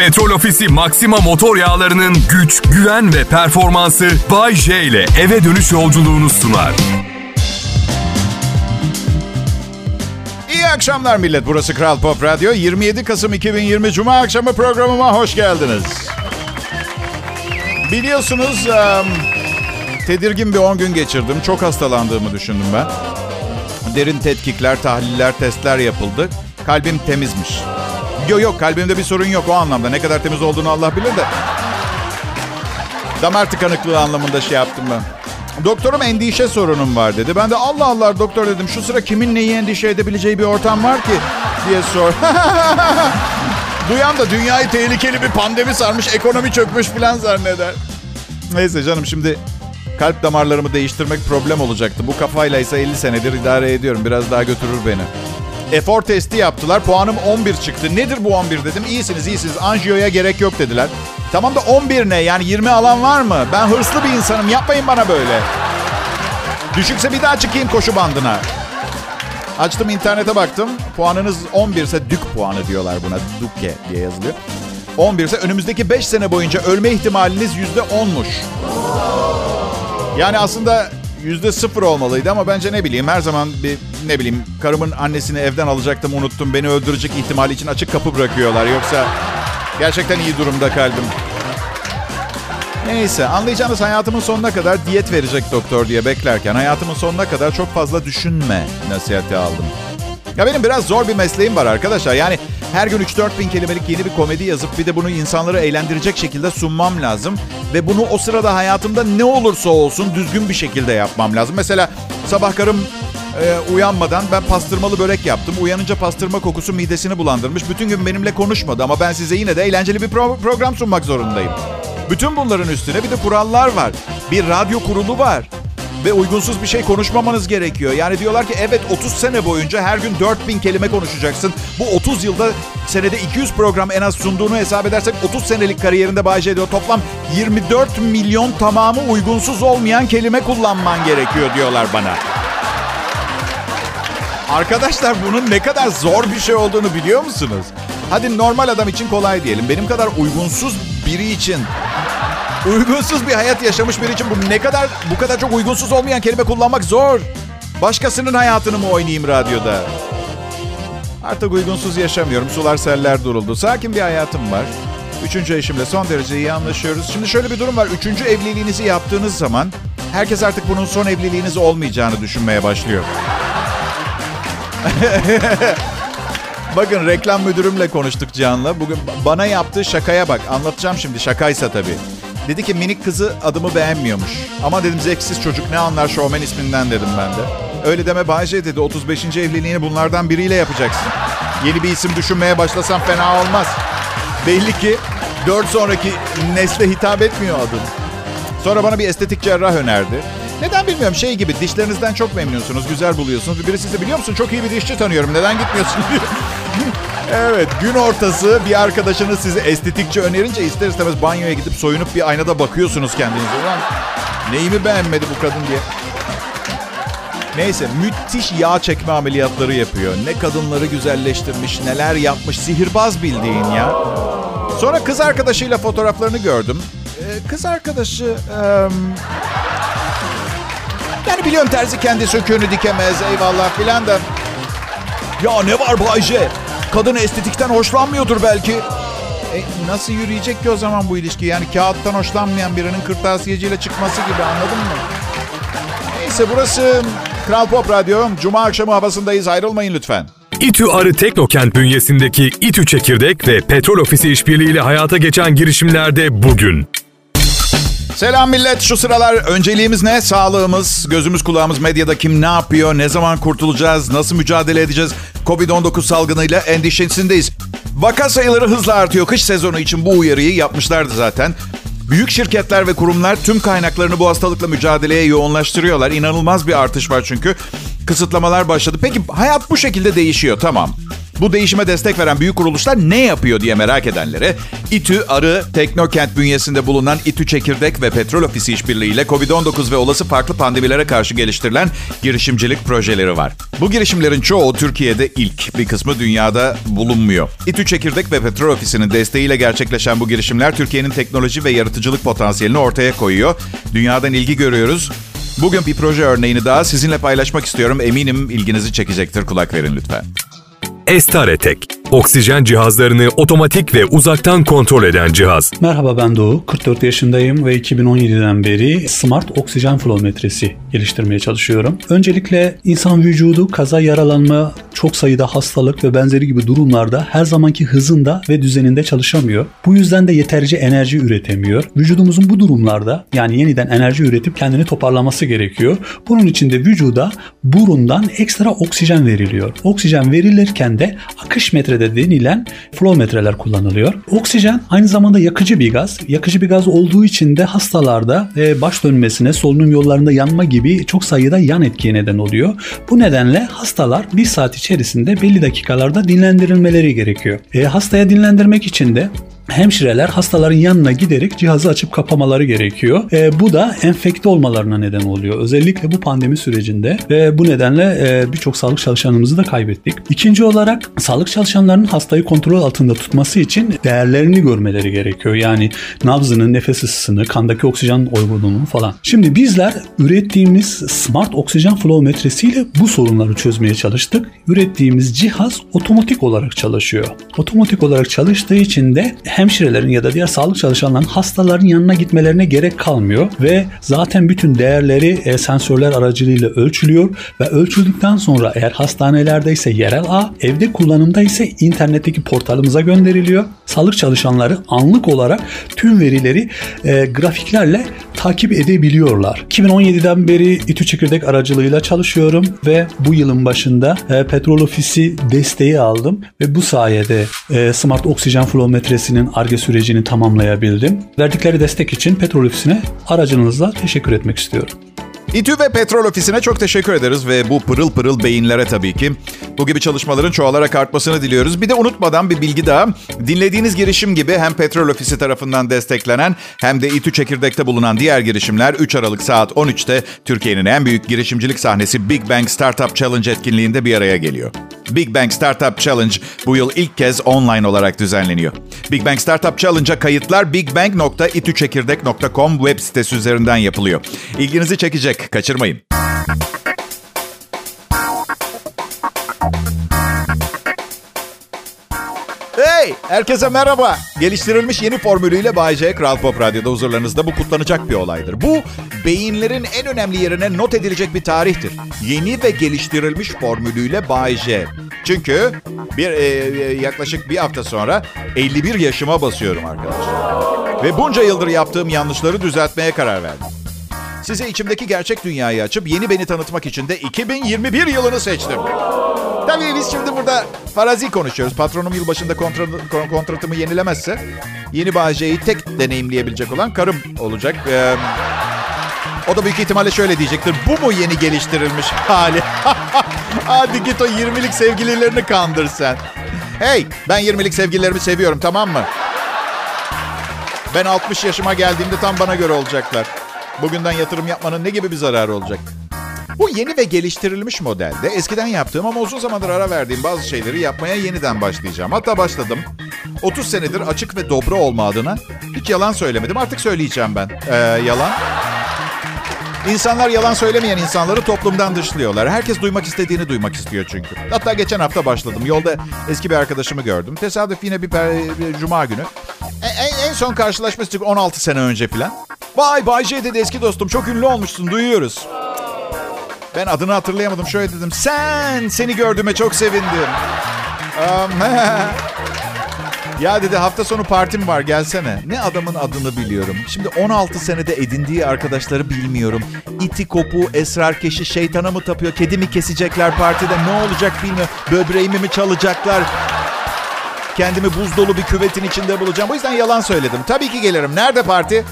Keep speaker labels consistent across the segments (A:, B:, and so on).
A: Petrol Ofisi Maxima motor yağlarının güç, güven ve performansı Bay J ile eve dönüş yolculuğunu sunar.
B: İyi akşamlar millet. Burası Kral Pop Radyo. 27 Kasım 2020 Cuma akşamı programıma hoş geldiniz. Biliyorsunuz tedirgin bir 10 gün geçirdim. Çok hastalandığımı düşündüm ben. Derin tetkikler, tahliller, testler yapıldı. Kalbim temizmiş. Yok yok kalbimde bir sorun yok o anlamda. Ne kadar temiz olduğunu Allah bilir de. Damar tıkanıklığı anlamında şey yaptım ben. Doktorum endişe sorunum var dedi. Ben de Allah Allah doktor dedim. Şu sıra kimin neyi endişe edebileceği bir ortam var ki diye sor. Duyan da dünyayı tehlikeli bir pandemi sarmış, ekonomi çökmüş falan zanneder. Neyse canım şimdi kalp damarlarımı değiştirmek problem olacaktı. Bu kafayla ise 50 senedir idare ediyorum. Biraz daha götürür beni. Efor testi yaptılar. Puanım 11 çıktı. Nedir bu 11 dedim. İyisiniz iyisiniz. Anjiyoya gerek yok dediler. Tamam da 11 ne? Yani 20 alan var mı? Ben hırslı bir insanım. Yapmayın bana böyle. Düşükse bir daha çıkayım koşu bandına. Açtım internete baktım. Puanınız 11 ise dük puanı diyorlar buna. Duke diye yazılıyor. 11 ise önümüzdeki 5 sene boyunca ölme ihtimaliniz %10'muş. Yani aslında yüzde sıfır olmalıydı ama bence ne bileyim her zaman bir ne bileyim karımın annesini evden alacaktım unuttum beni öldürecek ihtimali için açık kapı bırakıyorlar yoksa gerçekten iyi durumda kalbim. Neyse anlayacağınız hayatımın sonuna kadar diyet verecek doktor diye beklerken hayatımın sonuna kadar çok fazla düşünme nasihati aldım. Ya benim biraz zor bir mesleğim var arkadaşlar. Yani her gün 3-4 bin kelimelik yeni bir komedi yazıp bir de bunu insanları eğlendirecek şekilde sunmam lazım. Ve bunu o sırada hayatımda ne olursa olsun düzgün bir şekilde yapmam lazım. Mesela sabah karım e, uyanmadan ben pastırmalı börek yaptım. Uyanınca pastırma kokusu midesini bulandırmış. Bütün gün benimle konuşmadı ama ben size yine de eğlenceli bir pro- program sunmak zorundayım. Bütün bunların üstüne bir de kurallar var. Bir radyo kurulu var ve uygunsuz bir şey konuşmamanız gerekiyor. Yani diyorlar ki evet 30 sene boyunca her gün 4000 kelime konuşacaksın. Bu 30 yılda senede 200 program en az sunduğunu hesap edersek 30 senelik kariyerinde Bay J diyor. Toplam 24 milyon tamamı uygunsuz olmayan kelime kullanman gerekiyor diyorlar bana. Arkadaşlar bunun ne kadar zor bir şey olduğunu biliyor musunuz? Hadi normal adam için kolay diyelim. Benim kadar uygunsuz biri için Uygunsuz bir hayat yaşamış biri için bu ne kadar bu kadar çok uygunsuz olmayan kelime kullanmak zor. Başkasının hayatını mı oynayayım radyoda? Artık uygunsuz yaşamıyorum. Sular seller duruldu. Sakin bir hayatım var. Üçüncü eşimle son derece iyi anlaşıyoruz. Şimdi şöyle bir durum var. Üçüncü evliliğinizi yaptığınız zaman herkes artık bunun son evliliğiniz olmayacağını düşünmeye başlıyor. Bakın reklam müdürümle konuştuk Cihan'la. Bugün bana yaptığı şakaya bak. Anlatacağım şimdi şakaysa tabii. Dedi ki minik kızı adımı beğenmiyormuş. Ama dedim zevksiz çocuk ne anlar şovmen isminden dedim ben de. Öyle deme Bayce dedi 35. evliliğini bunlardan biriyle yapacaksın. Yeni bir isim düşünmeye başlasan fena olmaz. Belli ki 4 sonraki nesle hitap etmiyor adın. Sonra bana bir estetik cerrah önerdi. Neden bilmiyorum şey gibi dişlerinizden çok memnunsunuz, güzel buluyorsunuz. Biri size biliyor musun çok iyi bir dişçi tanıyorum neden gitmiyorsun diyor. Evet gün ortası bir arkadaşınız size estetikçi önerince ister istemez banyoya gidip soyunup bir aynada bakıyorsunuz kendinize. Ulan neyimi beğenmedi bu kadın diye. Neyse müthiş yağ çekme ameliyatları yapıyor. Ne kadınları güzelleştirmiş, neler yapmış. Sihirbaz bildiğin ya. Sonra kız arkadaşıyla fotoğraflarını gördüm. Ee, kız arkadaşı... yani biliyorum terzi kendi söküğünü dikemez eyvallah filan da. Ya ne var Bayce? Kadın estetikten hoşlanmıyordur belki. E, nasıl yürüyecek ki o zaman bu ilişki? Yani kağıttan hoşlanmayan birinin kırtasiyeciyle çıkması gibi anladın mı? Neyse burası Kral Pop Radyo. Cuma akşamı havasındayız ayrılmayın lütfen.
A: İTÜ Arı Teknokent bünyesindeki İTÜ Çekirdek ve Petrol Ofisi işbirliğiyle hayata geçen girişimlerde bugün.
B: Selam millet. Şu sıralar önceliğimiz ne? Sağlığımız, gözümüz kulağımız medyada kim ne yapıyor, ne zaman kurtulacağız, nasıl mücadele edeceğiz? Covid-19 salgınıyla endişesindeyiz. Vaka sayıları hızla artıyor. Kış sezonu için bu uyarıyı yapmışlardı zaten. Büyük şirketler ve kurumlar tüm kaynaklarını bu hastalıkla mücadeleye yoğunlaştırıyorlar. İnanılmaz bir artış var çünkü. Kısıtlamalar başladı. Peki hayat bu şekilde değişiyor tamam. Bu değişime destek veren büyük kuruluşlar ne yapıyor diye merak edenlere İTÜ, Arı, Teknokent bünyesinde bulunan İTÜ Çekirdek ve Petrol Ofisi işbirliğiyle COVID-19 ve olası farklı pandemilere karşı geliştirilen girişimcilik projeleri var. Bu girişimlerin çoğu Türkiye'de ilk, bir kısmı dünyada bulunmuyor. İTÜ Çekirdek ve Petrol Ofisi'nin desteğiyle gerçekleşen bu girişimler Türkiye'nin teknoloji ve yaratıcılık potansiyelini ortaya koyuyor. Dünyadan ilgi görüyoruz. Bugün bir proje örneğini daha sizinle paylaşmak istiyorum. Eminim ilginizi çekecektir. Kulak verin lütfen.
A: Estaretek. Oksijen cihazlarını otomatik ve uzaktan kontrol eden cihaz.
C: Merhaba ben Doğu. 44 yaşındayım ve 2017'den beri Smart Oksijen Flometresi geliştirmeye çalışıyorum. Öncelikle insan vücudu kaza yaralanma, çok sayıda hastalık ve benzeri gibi durumlarda her zamanki hızında ve düzeninde çalışamıyor. Bu yüzden de yeterince enerji üretemiyor. Vücudumuzun bu durumlarda yani yeniden enerji üretip kendini toparlaması gerekiyor. Bunun için de vücuda burundan ekstra oksijen veriliyor. Oksijen verilirken de akış metrede denilen flow metreler kullanılıyor. Oksijen aynı zamanda yakıcı bir gaz. Yakıcı bir gaz olduğu için de hastalarda e, baş dönmesine, solunum yollarında yanma gibi çok sayıda yan etkiye neden oluyor. Bu nedenle hastalar bir saat içerisinde belli dakikalarda dinlendirilmeleri gerekiyor. E, hastaya dinlendirmek için de hemşireler hastaların yanına giderek cihazı açıp kapamaları gerekiyor. E, bu da enfekte olmalarına neden oluyor. Özellikle bu pandemi sürecinde ve bu nedenle e, birçok sağlık çalışanımızı da kaybettik. İkinci olarak sağlık çalışanlarının hastayı kontrol altında tutması için değerlerini görmeleri gerekiyor. Yani nabzını, nefes ısısını, kandaki oksijen olgunluğunu falan. Şimdi bizler ürettiğimiz smart oksijen flow bu sorunları çözmeye çalıştık. Ürettiğimiz cihaz otomatik olarak çalışıyor. Otomatik olarak çalıştığı için de hemşirelerin ya da diğer sağlık çalışanların hastaların yanına gitmelerine gerek kalmıyor ve zaten bütün değerleri e, sensörler aracılığıyla ölçülüyor ve ölçüldükten sonra eğer hastanelerde ise yerel ağ, evde kullanımda ise internetteki portalımıza gönderiliyor. Sağlık çalışanları anlık olarak tüm verileri e, grafiklerle takip edebiliyorlar. 2017'den beri İTÜ Çekirdek aracılığıyla çalışıyorum ve bu yılın başında e, Petrol Ofisi desteği aldım ve bu sayede e, Smart Oksijen Flometresinin ARGE sürecini tamamlayabildim. Verdikleri destek için Petrol Ofisi'ne aracınızla teşekkür etmek istiyorum.
B: İTÜ ve Petrol Ofisi'ne çok teşekkür ederiz ve bu pırıl pırıl beyinlere tabii ki. Bu gibi çalışmaların çoğalarak artmasını diliyoruz. Bir de unutmadan bir bilgi daha. Dinlediğiniz girişim gibi hem Petrol Ofisi tarafından desteklenen hem de İTÜ Çekirdek'te bulunan diğer girişimler 3 Aralık saat 13'te Türkiye'nin en büyük girişimcilik sahnesi Big Bang Startup Challenge etkinliğinde bir araya geliyor. Big Bang Startup Challenge bu yıl ilk kez online olarak düzenleniyor. Big Bang Startup Challenge'a kayıtlar bigbang.itüçekirdek.com web sitesi üzerinden yapılıyor. İlginizi çekecek, kaçırmayın. Hey! Herkese merhaba. Geliştirilmiş yeni formülüyle Bay J, Kral Pop Radyo'da huzurlarınızda bu kutlanacak bir olaydır. Bu, beyinlerin en önemli yerine not edilecek bir tarihtir. Yeni ve geliştirilmiş formülüyle Bay J. Çünkü bir e, e yaklaşık bir hafta sonra 51 yaşıma basıyorum arkadaşlar. Ve bunca yıldır yaptığım yanlışları düzeltmeye karar verdim. Size içimdeki gerçek dünyayı açıp yeni beni tanıtmak için de 2021 yılını seçtim. Tabii biz şimdi burada farazi konuşuyoruz. Patronum yılbaşında kontra, kontratımı yenilemezse yeni Bağcay'ı tek deneyimleyebilecek olan karım olacak. Ee, o da büyük ihtimalle şöyle diyecektir. Bu mu yeni geliştirilmiş hali? Hadi git o 20'lik sevgililerini kandır sen. Hey ben 20'lik sevgililerimi seviyorum tamam mı? Ben 60 yaşıma geldiğimde tam bana göre olacaklar. Bugünden yatırım yapmanın ne gibi bir zararı olacak? Bu yeni ve geliştirilmiş modelde eskiden yaptığım ama uzun zamandır ara verdiğim bazı şeyleri yapmaya yeniden başlayacağım. Hatta başladım. 30 senedir açık ve dobra olma adına hiç yalan söylemedim. Artık söyleyeceğim ben. Ee, yalan. İnsanlar yalan söylemeyen insanları toplumdan dışlıyorlar. Herkes duymak istediğini duymak istiyor çünkü. Hatta geçen hafta başladım. Yolda eski bir arkadaşımı gördüm. Tesadüf yine bir, per- bir cuma günü. En, en son karşılaşmıştık 16 sene önce falan. Vay Bay J dedi eski dostum çok ünlü olmuşsun duyuyoruz. Ben adını hatırlayamadım. Şöyle dedim. Sen seni gördüğüme çok sevindim. Ya dedi hafta sonu partim var gelsene. Ne adamın adını biliyorum. Şimdi 16 senede edindiği arkadaşları bilmiyorum. İti kopu, esrar keşi, şeytana mı tapıyor? Kedi mi kesecekler partide? Ne olacak bilmiyorum. Böbreğimi mi çalacaklar? Kendimi buz dolu bir küvetin içinde bulacağım. O yüzden yalan söyledim. Tabii ki gelirim. Nerede parti?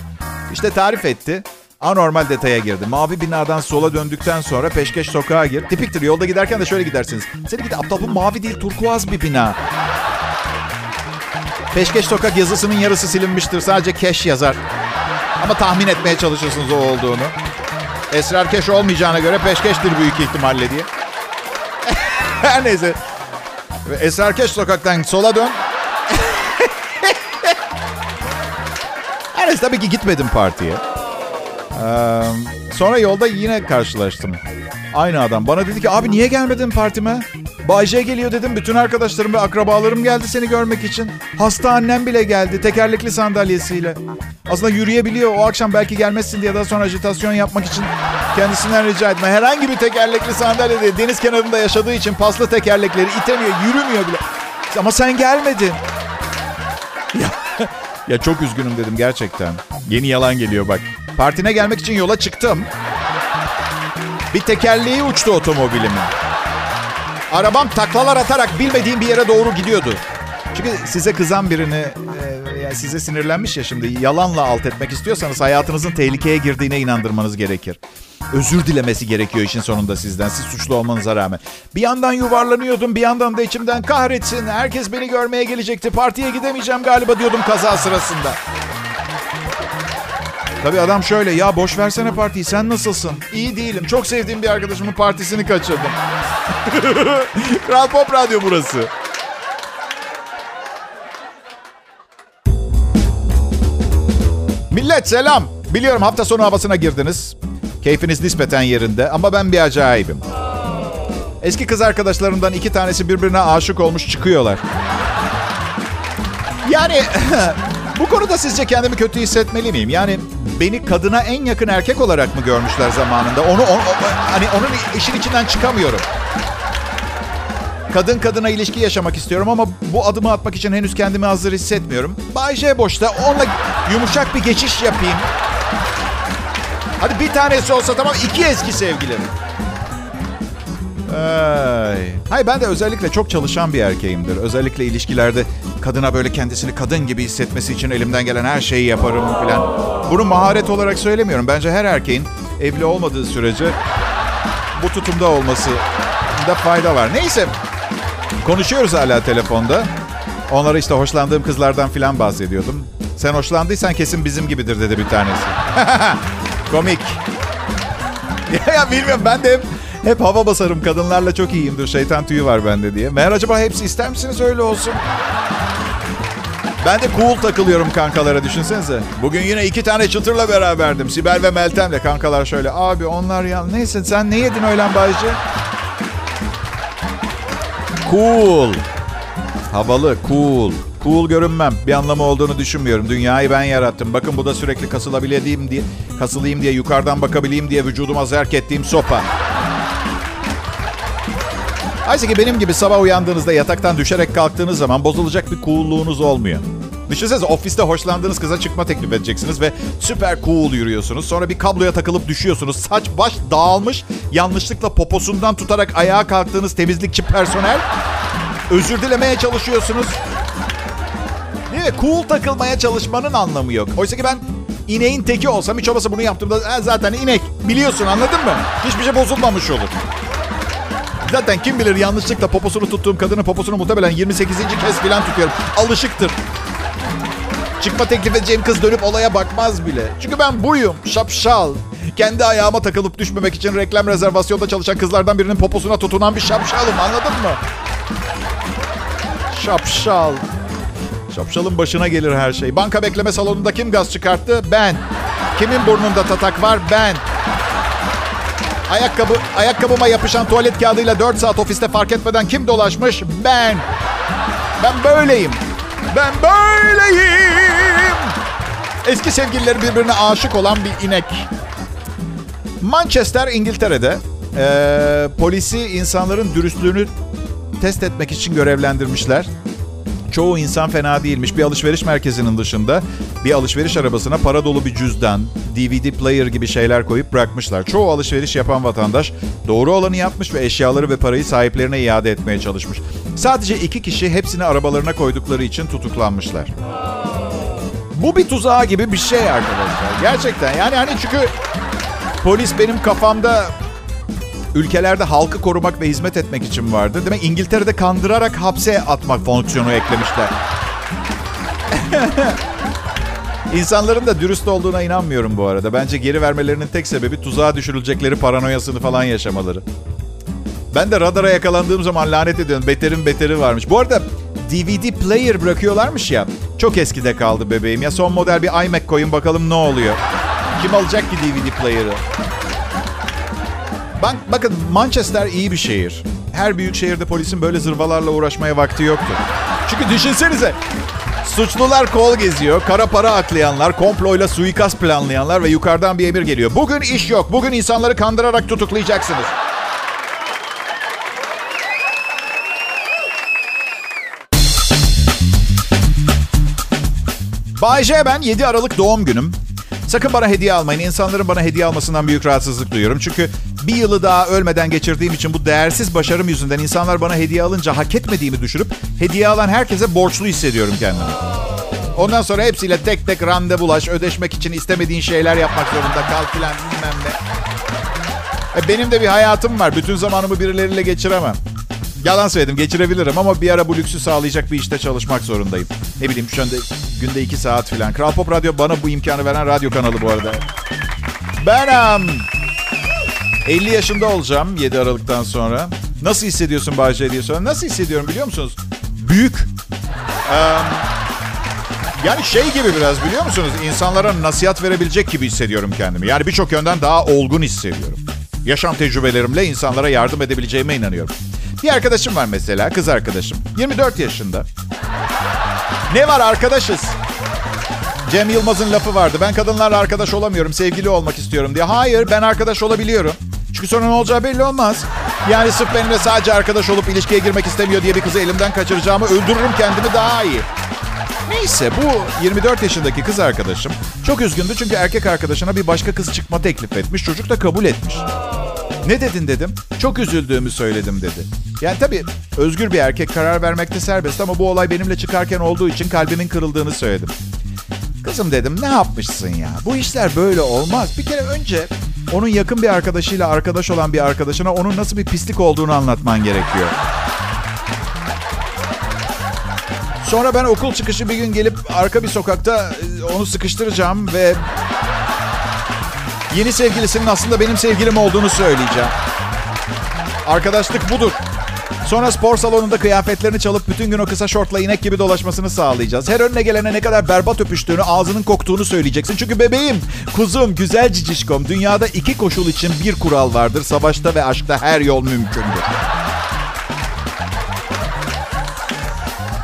B: İşte tarif etti. Anormal detaya girdi. Mavi binadan sola döndükten sonra peşkeş sokağa gir. Tipiktir yolda giderken de şöyle gidersiniz. Seni gidi aptal bu mavi değil turkuaz bir bina. Peşkeş sokak yazısının yarısı silinmiştir. Sadece keş yazar. Ama tahmin etmeye çalışırsınız o olduğunu. Esrar keş olmayacağına göre peşkeştir büyük ihtimalle diye. Her neyse. Esrar keş sokaktan sola dön. Neyse tabii ki gitmedim partiye. Ee, sonra yolda yine karşılaştım. Aynı adam bana dedi ki abi niye gelmedin partime? Bayce geliyor dedim. Bütün arkadaşlarım ve akrabalarım geldi seni görmek için. Hasta annem bile geldi tekerlekli sandalyesiyle. Aslında yürüyebiliyor. O akşam belki gelmezsin diye daha sonra ajitasyon yapmak için kendisinden rica etme. Herhangi bir tekerlekli sandalye değil. Deniz kenarında yaşadığı için paslı tekerlekleri itemiyor, yürümüyor bile. Ama sen gelmedin. Ya, ya çok üzgünüm dedim gerçekten. Yeni yalan geliyor bak. Partine gelmek için yola çıktım. Bir tekerleği uçtu otomobilimin. Arabam taklalar atarak bilmediğim bir yere doğru gidiyordu. Çünkü size kızan birini, e, yani size sinirlenmiş ya şimdi yalanla alt etmek istiyorsanız hayatınızın tehlikeye girdiğine inandırmanız gerekir. Özür dilemesi gerekiyor işin sonunda sizden, siz suçlu olmanıza rağmen. Bir yandan yuvarlanıyordum, bir yandan da içimden kahretsin, herkes beni görmeye gelecekti, partiye gidemeyeceğim galiba diyordum kaza sırasında. Tabii adam şöyle ya boş versene partiyi sen nasılsın? İyi değilim. Çok sevdiğim bir arkadaşımın partisini kaçırdım. Kral Pop Radyo burası. Millet selam. Biliyorum hafta sonu havasına girdiniz. Keyfiniz nispeten yerinde ama ben bir acayibim. Eski kız arkadaşlarımdan iki tanesi birbirine aşık olmuş çıkıyorlar. Yani bu konuda sizce kendimi kötü hissetmeli miyim? Yani beni kadına en yakın erkek olarak mı görmüşler zamanında? Onu, onu hani onun işin içinden çıkamıyorum. Kadın kadına ilişki yaşamak istiyorum ama bu adımı atmak için henüz kendimi hazır hissetmiyorum. Bay J boşta. Onunla yumuşak bir geçiş yapayım. Hadi bir tanesi olsa tamam iki eski sevgilim. Ay. Hayır ben de özellikle çok çalışan bir erkeğimdir. Özellikle ilişkilerde kadına böyle kendisini kadın gibi hissetmesi için elimden gelen her şeyi yaparım falan. Bunu maharet olarak söylemiyorum. Bence her erkeğin evli olmadığı sürece bu tutumda olması da fayda var. Neyse konuşuyoruz hala telefonda. Onlara işte hoşlandığım kızlardan falan bahsediyordum. Sen hoşlandıysan kesin bizim gibidir dedi bir tanesi. Komik. ya, bilmiyorum ben de hep, hep hava basarım. Kadınlarla çok iyiyimdir. Şeytan tüyü var bende diye. Meğer acaba hepsi ister misiniz öyle olsun? Ben de cool takılıyorum kankalara düşünsenize. Bugün yine iki tane çıtırla beraberdim. Sibel ve Meltem'le kankalar şöyle. Abi onlar ya neyse sen ne yedin öğlen baycı? Cool. Havalı, cool. Cool görünmem. Bir anlamı olduğunu düşünmüyorum. Dünyayı ben yarattım. Bakın bu da sürekli kasılabileyim diye, kasılayım diye, yukarıdan bakabileyim diye vücuduma zerk ettiğim sopa. Aysa ki benim gibi sabah uyandığınızda yataktan düşerek kalktığınız zaman bozulacak bir cool'luğunuz olmuyor. Düşünsenize ofiste hoşlandığınız kıza çıkma teklif edeceksiniz ve süper cool yürüyorsunuz. Sonra bir kabloya takılıp düşüyorsunuz. Saç baş dağılmış. Yanlışlıkla poposundan tutarak ayağa kalktığınız temizlikçi personel. Özür dilemeye çalışıyorsunuz. Değil mi? Cool takılmaya çalışmanın anlamı yok. Oysa ki ben ineğin teki olsam hiç olmasa bunu yaptığımda zaten inek. Biliyorsun anladın mı? Hiçbir şey bozulmamış olur. Zaten kim bilir yanlışlıkla poposunu tuttuğum kadının poposunu muhtemelen 28. kez falan tutuyorum. Alışıktır. Çıkma teklif edeceğim kız dönüp olaya bakmaz bile. Çünkü ben buyum. Şapşal. Kendi ayağıma takılıp düşmemek için reklam rezervasyonda çalışan kızlardan birinin poposuna tutunan bir şapşalım. Anladın mı? Şapşal. Şapşalın başına gelir her şey. Banka bekleme salonunda kim gaz çıkarttı? Ben. Kimin burnunda tatak var? Ben. Ayakkabı, ayakkabıma yapışan tuvalet kağıdıyla 4 saat ofiste fark etmeden kim dolaşmış? Ben. Ben böyleyim. Ben böyleyim. Eski sevgilileri birbirine aşık olan bir inek. Manchester, İngiltere'de e, polisi insanların dürüstlüğünü test etmek için görevlendirmişler. Çoğu insan fena değilmiş. Bir alışveriş merkezinin dışında bir alışveriş arabasına para dolu bir cüzdan, DVD player gibi şeyler koyup bırakmışlar. Çoğu alışveriş yapan vatandaş doğru olanı yapmış ve eşyaları ve parayı sahiplerine iade etmeye çalışmış. Sadece iki kişi hepsini arabalarına koydukları için tutuklanmışlar. Bu bir tuzağı gibi bir şey arkadaşlar. Gerçekten yani hani çünkü polis benim kafamda ülkelerde halkı korumak ve hizmet etmek için vardı. Demek İngiltere'de kandırarak hapse atmak fonksiyonu eklemişler. İnsanların da dürüst olduğuna inanmıyorum bu arada. Bence geri vermelerinin tek sebebi tuzağa düşürülecekleri paranoyasını falan yaşamaları. Ben de radara yakalandığım zaman lanet ediyorum. Beterin beteri varmış. Bu arada DVD player bırakıyorlarmış ya. Çok eskide kaldı bebeğim. Ya son model bir iMac koyun bakalım ne oluyor. Kim alacak ki DVD player'ı? Bak, bakın Manchester iyi bir şehir. Her büyük şehirde polisin böyle zırvalarla uğraşmaya vakti yoktur. Çünkü düşünsenize Suçlular kol geziyor, kara para aklayanlar, komployla suikast planlayanlar ve yukarıdan bir emir geliyor. Bugün iş yok, bugün insanları kandırarak tutuklayacaksınız. Bay J ben 7 Aralık doğum günüm. Sakın bana hediye almayın. İnsanların bana hediye almasından büyük rahatsızlık duyuyorum. Çünkü bir yılı daha ölmeden geçirdiğim için bu değersiz başarım yüzünden insanlar bana hediye alınca hak etmediğimi düşünüp hediye alan herkese borçlu hissediyorum kendimi. Ondan sonra hepsiyle tek tek randevulaş, ödeşmek için istemediğin şeyler yapmak zorunda kal filan bilmem ne. E benim de bir hayatım var. Bütün zamanımı birileriyle geçiremem. Yalan söyledim geçirebilirim ama bir ara bu lüksü sağlayacak bir işte çalışmak zorundayım. Ne bileyim şu anda günde iki saat falan. Kral Pop Radyo bana bu imkanı veren radyo kanalı bu arada. Ben um, 50 yaşında olacağım 7 Aralık'tan sonra. Nasıl hissediyorsun Bahçe diye sonra. Nasıl hissediyorum biliyor musunuz? Büyük. Um, yani şey gibi biraz biliyor musunuz? İnsanlara nasihat verebilecek gibi hissediyorum kendimi. Yani birçok yönden daha olgun hissediyorum. Yaşam tecrübelerimle insanlara yardım edebileceğime inanıyorum. Bir arkadaşım var mesela, kız arkadaşım. 24 yaşında. Ne var arkadaşız? Cem Yılmaz'ın lafı vardı. Ben kadınlarla arkadaş olamıyorum, sevgili olmak istiyorum diye. Hayır, ben arkadaş olabiliyorum. Çünkü sonra ne olacağı belli olmaz. Yani sırf benimle sadece arkadaş olup ilişkiye girmek istemiyor diye bir kızı elimden kaçıracağımı öldürürüm kendimi daha iyi. Neyse bu 24 yaşındaki kız arkadaşım çok üzgündü çünkü erkek arkadaşına bir başka kız çıkma teklif etmiş. Çocuk da kabul etmiş. Ne dedin dedim. Çok üzüldüğümü söyledim dedi. Yani tabii özgür bir erkek karar vermekte serbest ama bu olay benimle çıkarken olduğu için kalbimin kırıldığını söyledim. Kızım dedim ne yapmışsın ya? Bu işler böyle olmaz. Bir kere önce onun yakın bir arkadaşıyla arkadaş olan bir arkadaşına onun nasıl bir pislik olduğunu anlatman gerekiyor. Sonra ben okul çıkışı bir gün gelip arka bir sokakta e, onu sıkıştıracağım ve yeni sevgilisinin aslında benim sevgilim olduğunu söyleyeceğim. Arkadaşlık budur. Sonra spor salonunda kıyafetlerini çalıp bütün gün o kısa şortla inek gibi dolaşmasını sağlayacağız. Her önüne gelene ne kadar berbat öpüştüğünü, ağzının koktuğunu söyleyeceksin. Çünkü bebeğim, kuzum, güzel cicişkom. Dünyada iki koşul için bir kural vardır. Savaşta ve aşkta her yol mümkündür.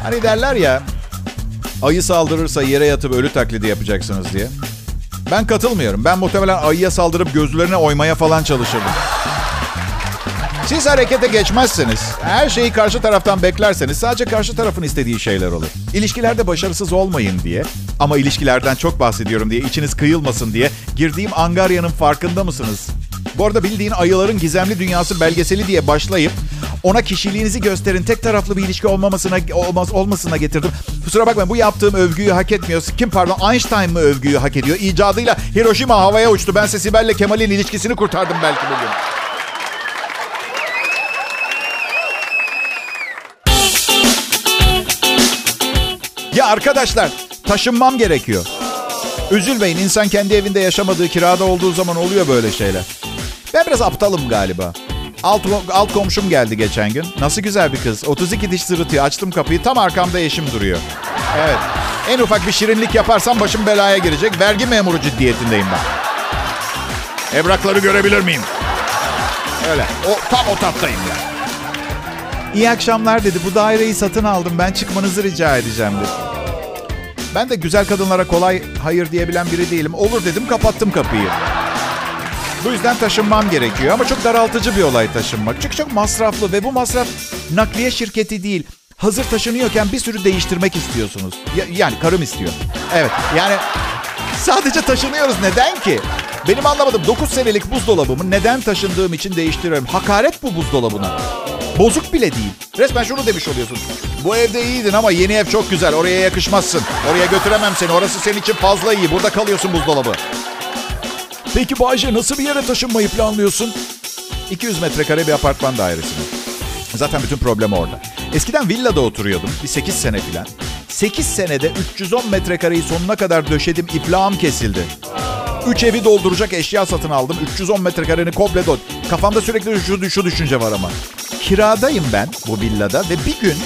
B: Hani derler ya, ayı saldırırsa yere yatıp ölü taklidi yapacaksınız diye. Ben katılmıyorum. Ben muhtemelen ayıya saldırıp gözlerine oymaya falan çalışırdım. Siz harekete geçmezseniz, her şeyi karşı taraftan beklerseniz sadece karşı tarafın istediği şeyler olur. İlişkilerde başarısız olmayın diye ama ilişkilerden çok bahsediyorum diye içiniz kıyılmasın diye girdiğim Angarya'nın farkında mısınız? Bu arada bildiğin ayıların gizemli dünyası belgeseli diye başlayıp ona kişiliğinizi gösterin tek taraflı bir ilişki olmamasına olmaz olmasına getirdim. Kusura bakmayın bu yaptığım övgüyü hak etmiyor. Kim pardon Einstein mı övgüyü hak ediyor? İcadıyla Hiroşima havaya uçtu. Ben Sibel'le Kemal'in ilişkisini kurtardım belki bugün. Ya arkadaşlar taşınmam gerekiyor. Üzülmeyin insan kendi evinde yaşamadığı kirada olduğu zaman oluyor böyle şeyler. Ben biraz aptalım galiba. Alt, alt komşum geldi geçen gün. Nasıl güzel bir kız. 32 diş sırıtıyor. Açtım kapıyı. Tam arkamda eşim duruyor. Evet. En ufak bir şirinlik yaparsam başım belaya girecek. Vergi memuru ciddiyetindeyim ben. Evrakları görebilir miyim? Öyle. O, tam o tattayım ya. İyi akşamlar dedi. Bu daireyi satın aldım. Ben çıkmanızı rica edeceğim dedi. Ben de güzel kadınlara kolay hayır diyebilen biri değilim. Olur dedim kapattım kapıyı. Bu yüzden taşınmam gerekiyor ama çok daraltıcı bir olay taşınmak. Çünkü çok masraflı ve bu masraf nakliye şirketi değil. Hazır taşınıyorken bir sürü değiştirmek istiyorsunuz. Ya, yani karım istiyor. Evet yani sadece taşınıyoruz neden ki? Benim anlamadım 9 senelik buzdolabımı neden taşındığım için değiştiriyorum. Hakaret bu buzdolabına. Bozuk bile değil. Resmen şunu demiş oluyorsun. Bu evde iyiydin ama yeni ev çok güzel. Oraya yakışmazsın. Oraya götüremem seni. Orası senin için fazla iyi. Burada kalıyorsun buzdolabı. Peki Bayce nasıl bir yere taşınmayı planlıyorsun? 200 metrekare bir apartman dairesine. Zaten bütün problem orada. Eskiden villada oturuyordum. Bir 8 sene filan. 8 senede 310 metrekareyi sonuna kadar döşedim. İplağım kesildi. 3 evi dolduracak eşya satın aldım. 310 metrekareni komple dol. Kafamda sürekli şu, şu düşünce var ama. Kiradayım ben bu villada ve bir gün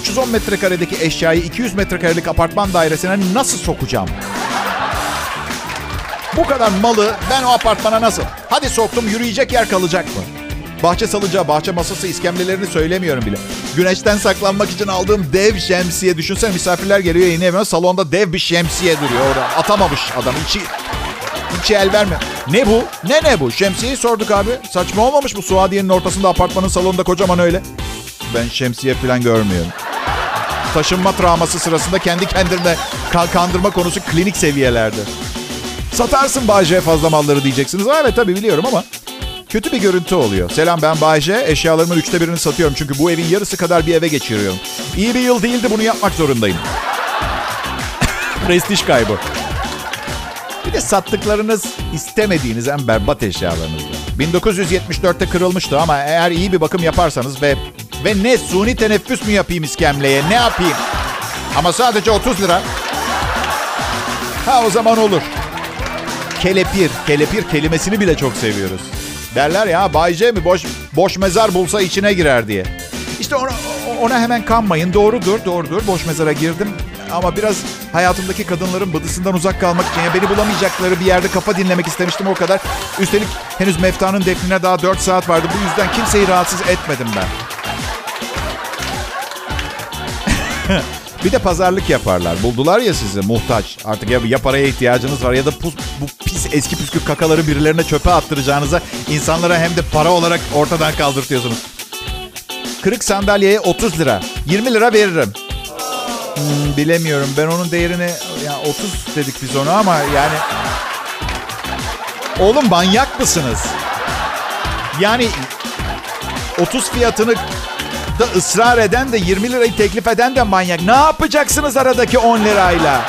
B: 310 metrekaredeki eşyayı 200 metrekarelik apartman dairesine nasıl sokacağım? Bu kadar malı ben o apartmana nasıl? Hadi soktum yürüyecek yer kalacak mı? Bahçe salıcağı, bahçe masası, iskemlelerini söylemiyorum bile. Güneşten saklanmak için aldığım dev şemsiye. Düşünsene misafirler geliyor yeni evime. Salonda dev bir şemsiye duruyor orada. Atamamış adam. İçi, içi el verme. Ne bu? Ne ne bu? Şemsiyeyi sorduk abi. Saçma olmamış bu Suadiye'nin ortasında apartmanın salonunda kocaman öyle. Ben şemsiye falan görmüyorum. Taşınma travması sırasında kendi kendine kandırma konusu klinik seviyelerde. Satarsın Bayce'ye fazla malları diyeceksiniz. Evet tabii biliyorum ama kötü bir görüntü oluyor. Selam ben Bayce. Eşyalarımın üçte birini satıyorum. Çünkü bu evin yarısı kadar bir eve geçiriyorum. İyi bir yıl değildi bunu yapmak zorundayım. Prestij kaybı. Bir de sattıklarınız istemediğiniz en berbat eşyalarınızdı. 1974'te kırılmıştı ama eğer iyi bir bakım yaparsanız ve ve ne suni teneffüs mü yapayım iskemleye ne yapayım? Ama sadece 30 lira. Ha o zaman olur. Kelepir, kelepir kelimesini bile çok seviyoruz. Derler ya Bay J mi boş, boş mezar bulsa içine girer diye. İşte ona, ona hemen kanmayın. Doğrudur, doğrudur. Boş mezara girdim. Ama biraz hayatımdaki kadınların bıdısından uzak kalmak için ya beni bulamayacakları bir yerde kafa dinlemek istemiştim o kadar. Üstelik henüz Mefta'nın defnine daha 4 saat vardı. Bu yüzden kimseyi rahatsız etmedim ben. bir de pazarlık yaparlar. Buldular ya sizi muhtaç. Artık ya, ya paraya ihtiyacınız var ya da pus, bu pis eski püskü kakaları birilerine çöpe attıracağınıza insanlara hem de para olarak ortadan kaldırtıyorsunuz. Kırık sandalyeye 30 lira. 20 lira veririm. Hmm, bilemiyorum. Ben onun değerini yani 30 dedik biz ona ama yani Oğlum manyak mısınız? Yani 30 fiyatını da ısrar eden de 20 lirayı teklif eden de manyak. Ne yapacaksınız aradaki 10 lirayla?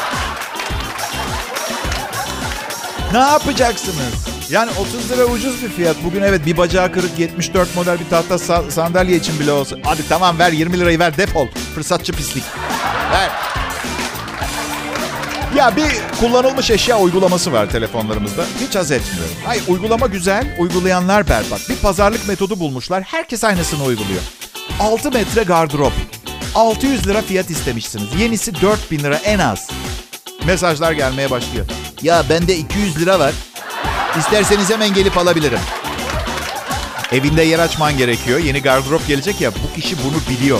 B: Ne yapacaksınız? Yani 30 lira ucuz bir fiyat. Bugün evet bir bacağı kırık 74 model bir tahta sa- sandalye için bile olsa. Hadi tamam ver 20 lirayı ver defol. Fırsatçı pislik. Ver. Ya bir kullanılmış eşya uygulaması var telefonlarımızda. Hiç haz etmiyorum. Hayır uygulama güzel, uygulayanlar berbat. Bir pazarlık metodu bulmuşlar. Herkes aynısını uyguluyor. 6 metre gardırop. 600 lira fiyat istemişsiniz. Yenisi 4000 lira en az. Mesajlar gelmeye başlıyor. Ya bende 200 lira var. İsterseniz hemen gelip alabilirim. Evinde yer açman gerekiyor. Yeni gardırop gelecek ya bu kişi bunu biliyor.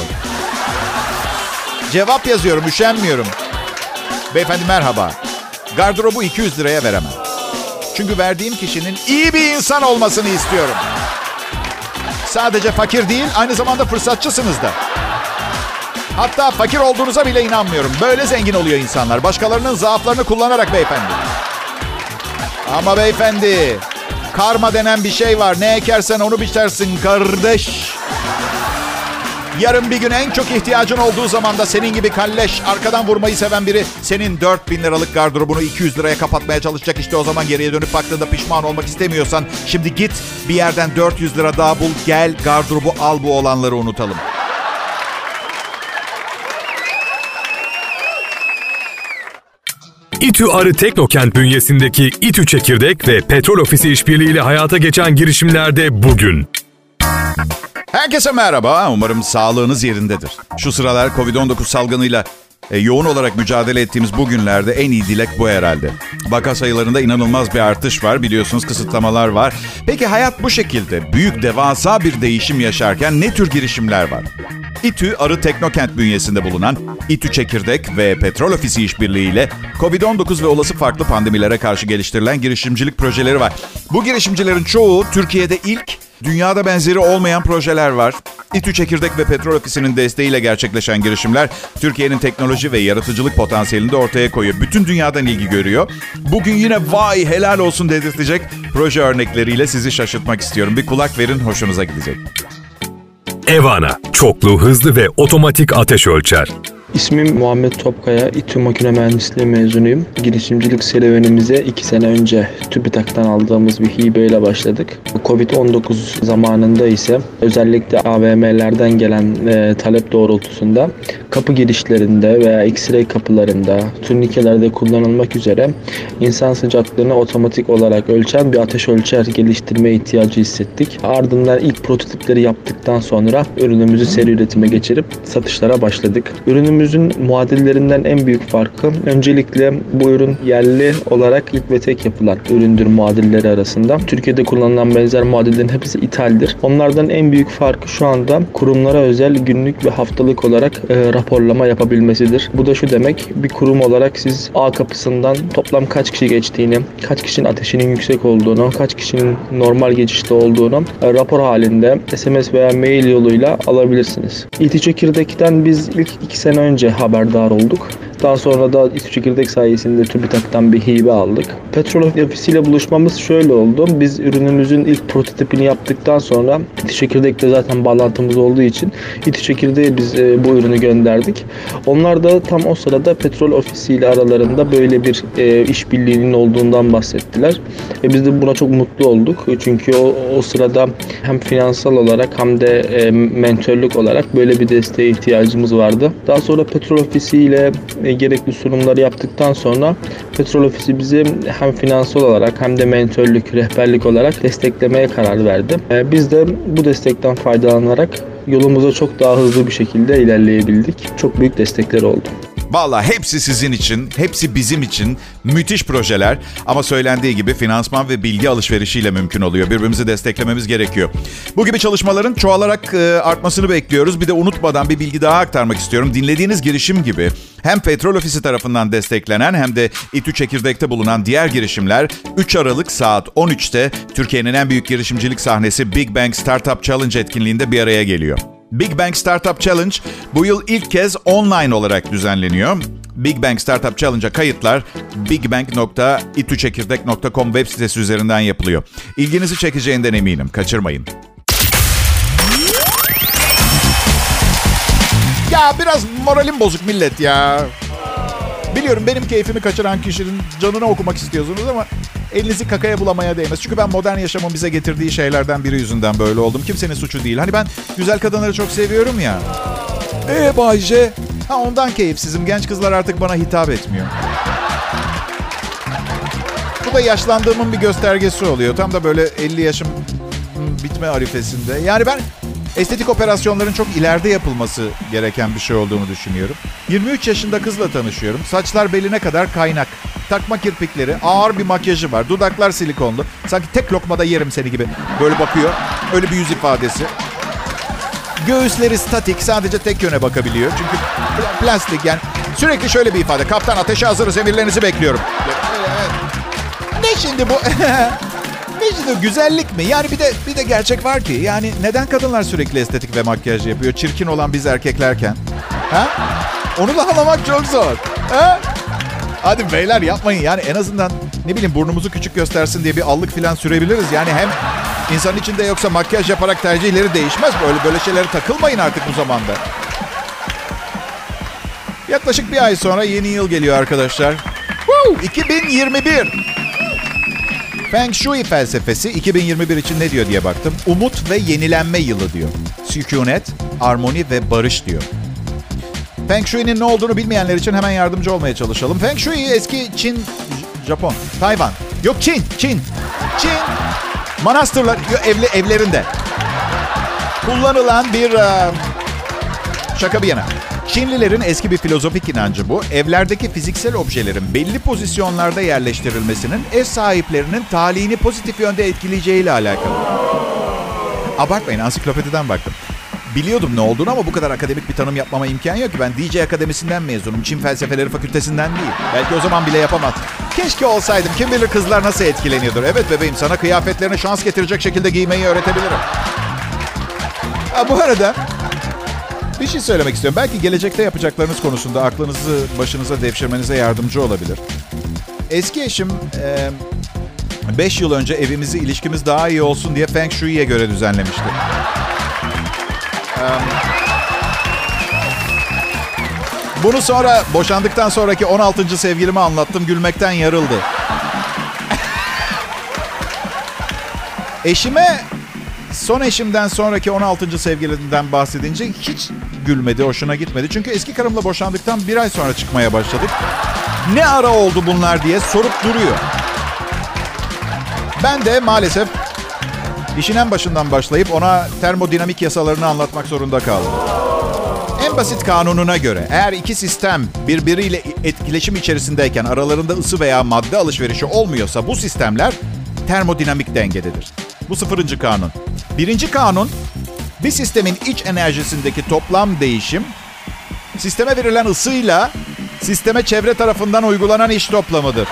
B: Cevap yazıyorum üşenmiyorum. Beyefendi merhaba. Gardırobu 200 liraya veremem. Çünkü verdiğim kişinin iyi bir insan olmasını istiyorum. Sadece fakir değil, aynı zamanda fırsatçısınız da. Hatta fakir olduğunuza bile inanmıyorum. Böyle zengin oluyor insanlar. Başkalarının zaaflarını kullanarak beyefendi. Ama beyefendi, karma denen bir şey var. Ne ekersen onu biçersin kardeş. Yarın bir gün en çok ihtiyacın olduğu zaman da senin gibi kalleş, arkadan vurmayı seven biri senin 4000 liralık gardırobunu 200 liraya kapatmaya çalışacak. İşte o zaman geriye dönüp baktığında pişman olmak istemiyorsan şimdi git bir yerden 400 lira daha bul gel gardırobu al bu olanları unutalım.
A: İTÜ Arı Teknokent bünyesindeki İTÜ Çekirdek ve Petrol Ofisi işbirliğiyle hayata geçen girişimlerde bugün.
B: Herkese merhaba. Umarım sağlığınız yerindedir. Şu sıralar Covid-19 salgınıyla e, yoğun olarak mücadele ettiğimiz bu günlerde en iyi dilek bu herhalde. Vaka sayılarında inanılmaz bir artış var. Biliyorsunuz kısıtlamalar var. Peki hayat bu şekilde büyük devasa bir değişim yaşarken ne tür girişimler var? İTÜ Arı Teknokent bünyesinde bulunan İTÜ Çekirdek ve Petrol Ofisi işbirliğiyle COVID-19 ve olası farklı pandemilere karşı geliştirilen girişimcilik projeleri var. Bu girişimcilerin çoğu Türkiye'de ilk Dünyada benzeri olmayan projeler var. İTÜ Çekirdek ve Petrol Ofisi'nin desteğiyle gerçekleşen girişimler Türkiye'nin teknoloji ve yaratıcılık potansiyelini de ortaya koyuyor. Bütün dünyadan ilgi görüyor. Bugün yine vay helal olsun dedirtecek proje örnekleriyle sizi şaşırtmak istiyorum. Bir kulak verin hoşunuza gidecek.
A: Evana, çoklu, hızlı ve otomatik ateş ölçer.
D: İsmim Muhammed Topkaya, İTÜ Makine Mühendisliği mezunuyum. Girişimcilik serüvenimize iki sene önce TÜBİTAK'tan aldığımız bir hibeyle başladık. Covid-19 zamanında ise özellikle AVM'lerden gelen e, talep doğrultusunda kapı girişlerinde veya X-ray kapılarında, turnikelerde kullanılmak üzere insan sıcaklığını otomatik olarak ölçen bir ateş ölçer geliştirme ihtiyacı hissettik. Ardından ilk prototipleri yaptıktan sonra ürünümüzü seri üretime geçirip satışlara başladık. Ürünümüz ürünümüzün muadillerinden en büyük farkı öncelikle bu ürün yerli olarak ilk ve tek yapılan üründür muadilleri arasında. Türkiye'de kullanılan benzer muadillerin hepsi ithaldir. Onlardan en büyük farkı şu anda kurumlara özel günlük ve haftalık olarak e, raporlama yapabilmesidir. Bu da şu demek bir kurum olarak siz A kapısından toplam kaç kişi geçtiğini, kaç kişinin ateşinin yüksek olduğunu, kaç kişinin normal geçişte olduğunu e, rapor halinde SMS veya mail yoluyla alabilirsiniz. İti Çekirdek'ten biz ilk iki sene önce önce haberdar olduk. Daha sonra da İTÜ Çekirdek sayesinde TÜBİTAK'tan bir hibe aldık. Petrol ofisiyle buluşmamız şöyle oldu. Biz ürünümüzün ilk prototipini yaptıktan sonra İTÜ Çekirdek'te zaten bağlantımız olduğu için İTÜ Çekirdek'e biz e, bu ürünü gönderdik. Onlar da tam o sırada petrol ofisiyle aralarında böyle bir e, işbirliğinin olduğundan bahsettiler. Ve biz de buna çok mutlu olduk. Çünkü o, o sırada hem finansal olarak hem de e, mentörlük olarak böyle bir desteğe ihtiyacımız vardı. Daha sonra petrol ofisiyle e, gerekli sunumları yaptıktan sonra Petrol Ofisi bizi hem finansal olarak hem de mentörlük, rehberlik olarak desteklemeye karar verdi. Ee, biz de bu destekten faydalanarak yolumuza çok daha hızlı bir şekilde ilerleyebildik. Çok büyük destekler oldu.
B: Valla hepsi sizin için, hepsi bizim için müthiş projeler. Ama söylendiği gibi finansman ve bilgi alışverişiyle mümkün oluyor. Birbirimizi desteklememiz gerekiyor. Bu gibi çalışmaların çoğalarak e, artmasını bekliyoruz. Bir de unutmadan bir bilgi daha aktarmak istiyorum. Dinlediğiniz girişim gibi hem Petrol Ofisi tarafından desteklenen hem de İTÜ Çekirdek'te bulunan diğer girişimler 3 Aralık saat 13'te Türkiye'nin en büyük girişimcilik sahnesi Big Bang Startup Challenge etkinliğinde bir araya geliyor. Big Bang Startup Challenge bu yıl ilk kez online olarak düzenleniyor. Big Bang Startup Challenge'a kayıtlar bigbang.ituçekirdek.com web sitesi üzerinden yapılıyor. İlginizi çekeceğinden eminim. Kaçırmayın. Ya biraz moralim bozuk millet ya. Biliyorum benim keyfimi kaçıran kişinin canını okumak istiyorsunuz ama elinizi kakaya bulamaya değmez. Çünkü ben modern yaşamın bize getirdiği şeylerden biri yüzünden böyle oldum. Kimsenin suçu değil. Hani ben güzel kadınları çok seviyorum ya. Eee Bayce? Ha ondan keyifsizim. Genç kızlar artık bana hitap etmiyor. Bu da yaşlandığımın bir göstergesi oluyor. Tam da böyle 50 yaşım bitme arifesinde. Yani ben estetik operasyonların çok ileride yapılması gereken bir şey olduğunu düşünüyorum. 23 yaşında kızla tanışıyorum. Saçlar beline kadar kaynak. Takma kirpikleri, ağır bir makyajı var. Dudaklar silikonlu. Sanki tek lokmada yerim seni gibi. Böyle bakıyor. Öyle bir yüz ifadesi. Göğüsleri statik. Sadece tek yöne bakabiliyor. Çünkü plastik yani. Sürekli şöyle bir ifade. Kaptan ateşe hazırız. Emirlerinizi bekliyorum. Ne şimdi bu? şimdi güzellik mi? Yani bir de bir de gerçek var ki. Yani neden kadınlar sürekli estetik ve makyaj yapıyor? Çirkin olan biz erkeklerken. Ha? Onu da anlamak çok zor. Ha? Hadi beyler yapmayın. Yani en azından ne bileyim burnumuzu küçük göstersin diye bir allık falan sürebiliriz. Yani hem insan içinde yoksa makyaj yaparak tercihleri değişmez. Böyle böyle şeylere takılmayın artık bu zamanda. Yaklaşık bir ay sonra yeni yıl geliyor arkadaşlar. Woo! 2021. Feng Shui felsefesi 2021 için ne diyor diye baktım. Umut ve yenilenme yılı diyor. Sükunet, armoni ve barış diyor. Feng Shui'nin ne olduğunu bilmeyenler için hemen yardımcı olmaya çalışalım. Feng Shui eski Çin, Japon, Tayvan. Yok Çin, Çin. Çin manastırlar, evli, evlerinde kullanılan bir şaka bir yana. Çinlilerin eski bir filozofik inancı bu. Evlerdeki fiziksel objelerin belli pozisyonlarda yerleştirilmesinin ev sahiplerinin talihini pozitif yönde etkileyeceğiyle alakalı. Abartmayın ansiklopediden baktım. Biliyordum ne olduğunu ama bu kadar akademik bir tanım yapmama imkan yok ki. Ben DJ Akademisi'nden mezunum. Çin Felsefeleri Fakültesinden değil. Belki o zaman bile yapamaz. Keşke olsaydım. Kim bilir kızlar nasıl etkileniyordur. Evet bebeğim sana kıyafetlerini şans getirecek şekilde giymeyi öğretebilirim. Ha, bu arada bir şey söylemek istiyorum. Belki gelecekte yapacaklarınız konusunda aklınızı başınıza devşirmenize yardımcı olabilir. Eski eşim 5 e, yıl önce evimizi ilişkimiz daha iyi olsun diye Feng Shui'ye göre düzenlemişti. Bunu sonra boşandıktan sonraki 16. sevgilime anlattım. Gülmekten yarıldı. Eşime son eşimden sonraki 16. sevgilinden bahsedince hiç gülmedi, hoşuna gitmedi. Çünkü eski karımla boşandıktan bir ay sonra çıkmaya başladık. Ne ara oldu bunlar diye sorup duruyor. Ben de maalesef işin en başından başlayıp ona termodinamik yasalarını anlatmak zorunda kaldım. En basit kanununa göre eğer iki sistem birbiriyle etkileşim içerisindeyken aralarında ısı veya madde alışverişi olmuyorsa bu sistemler termodinamik dengededir. Bu sıfırıncı kanun. Birinci kanun bir sistemin iç enerjisindeki toplam değişim sisteme verilen ısıyla sisteme çevre tarafından uygulanan iş toplamıdır.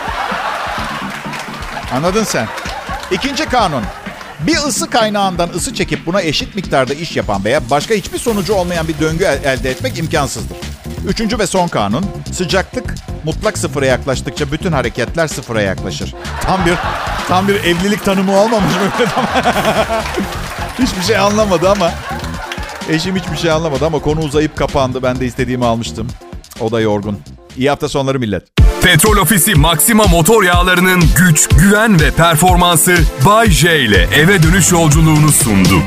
B: Anladın sen? İkinci kanun. Bir ısı kaynağından ısı çekip buna eşit miktarda iş yapan veya başka hiçbir sonucu olmayan bir döngü elde etmek imkansızdır. Üçüncü ve son kanun. Sıcaklık mutlak sıfıra yaklaştıkça bütün hareketler sıfıra yaklaşır. Tam bir tam bir evlilik tanımı olmamış mı? hiçbir şey anlamadı ama eşim hiçbir şey anlamadı ama konu uzayıp kapandı. Ben de istediğimi almıştım. O da yorgun. İyi hafta sonları millet.
A: Petrol Ofisi Maxima motor yağlarının güç, güven ve performansı Bay J ile eve dönüş yolculuğunu sundu.